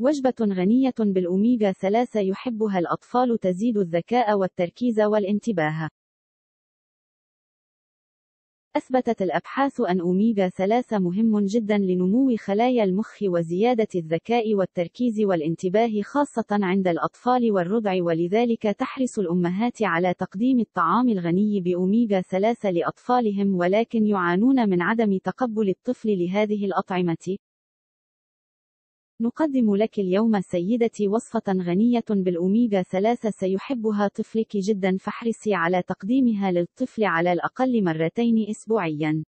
وجبة غنية بالأوميغا 3 يحبها الأطفال تزيد الذكاء والتركيز والانتباه. أثبتت الأبحاث أن أوميغا 3 مهم جدا لنمو خلايا المخ وزيادة الذكاء والتركيز والانتباه خاصة عند الأطفال والرضع ولذلك تحرص الأمهات على تقديم الطعام الغني بأوميغا 3 لأطفالهم ولكن يعانون من عدم تقبل الطفل لهذه الأطعمة نقدم لك اليوم سيدتي وصفة غنية بالأوميغا 3 سيحبها طفلك جدا فاحرصي على تقديمها للطفل على الأقل مرتين أسبوعيا.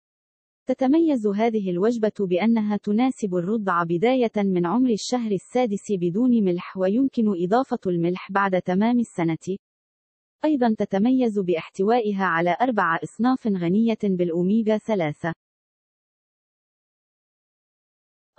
تتميز هذه الوجبة بأنها تناسب الرضع بداية من عمر الشهر السادس بدون ملح ويمكن إضافة الملح بعد تمام السنة. أيضا تتميز باحتوائها على أربع أصناف غنية بالأوميغا 3.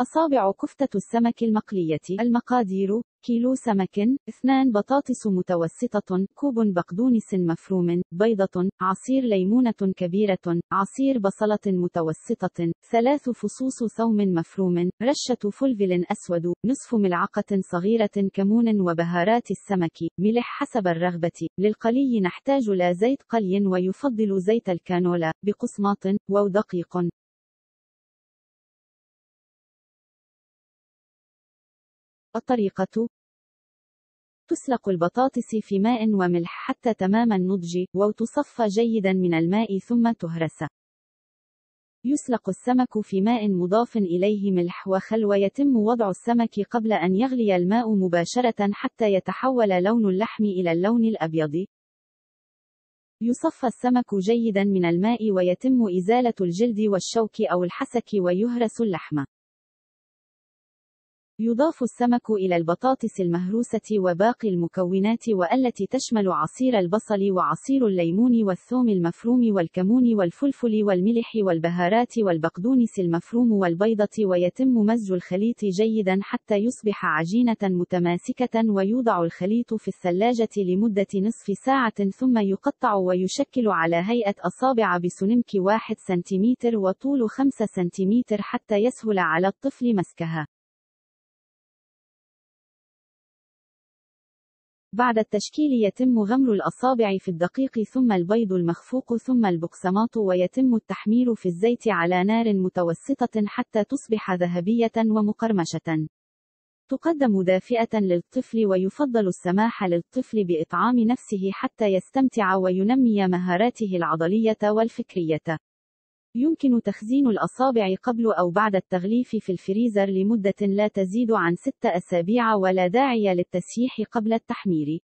أصابع كفتة السمك المقلية المقادير كيلو سمك اثنان بطاطس متوسطة كوب بقدونس مفروم بيضة عصير ليمونة كبيرة عصير بصلة متوسطة ثلاث فصوص ثوم مفروم رشة فلفل أسود نصف ملعقة صغيرة كمون وبهارات السمك ملح حسب الرغبة. للقلي نحتاج لا زيت قلي ويفضل زيت الكانولا بقسماط ودقيق الطريقة. تسلق البطاطس في ماء وملح حتى تمام النضج وتصفى جيدا من الماء ثم تهرس. يسلق السمك في ماء مضاف إليه ملح وخل ويتم وضع السمك قبل أن يغلي الماء مباشرة حتى يتحول لون اللحم إلى اللون الأبيض. يصفى السمك جيدا من الماء ويتم إزالة الجلد والشوك أو الحسك ويهرس اللحم. يضاف السمك إلى البطاطس المهروسة وباقي المكونات والتي تشمل عصير البصل وعصير الليمون والثوم المفروم والكمون والفلفل والملح والبهارات والبقدونس المفروم والبيضة ويتم مزج الخليط جيدا حتى يصبح عجينة متماسكة ويوضع الخليط في الثلاجة لمدة نصف ساعة ثم يقطع ويشكل على هيئة أصابع بسمك 1 سنتيمتر وطول 5 سنتيمتر حتى يسهل على الطفل مسكها. بعد التشكيل يتم غمر الأصابع في الدقيق ثم البيض المخفوق ثم البقسماط ويتم التحمير في الزيت على نار متوسطة حتى تصبح ذهبية ومقرمشة. تقدم دافئة للطفل ويفضل السماح للطفل بإطعام نفسه حتى يستمتع وينمي مهاراته العضلية والفكرية. يمكن تخزين الأصابع قبل أو بعد التغليف في الفريزر لمدة لا تزيد عن 6 أسابيع ولا داعي للتسييح قبل التحمير.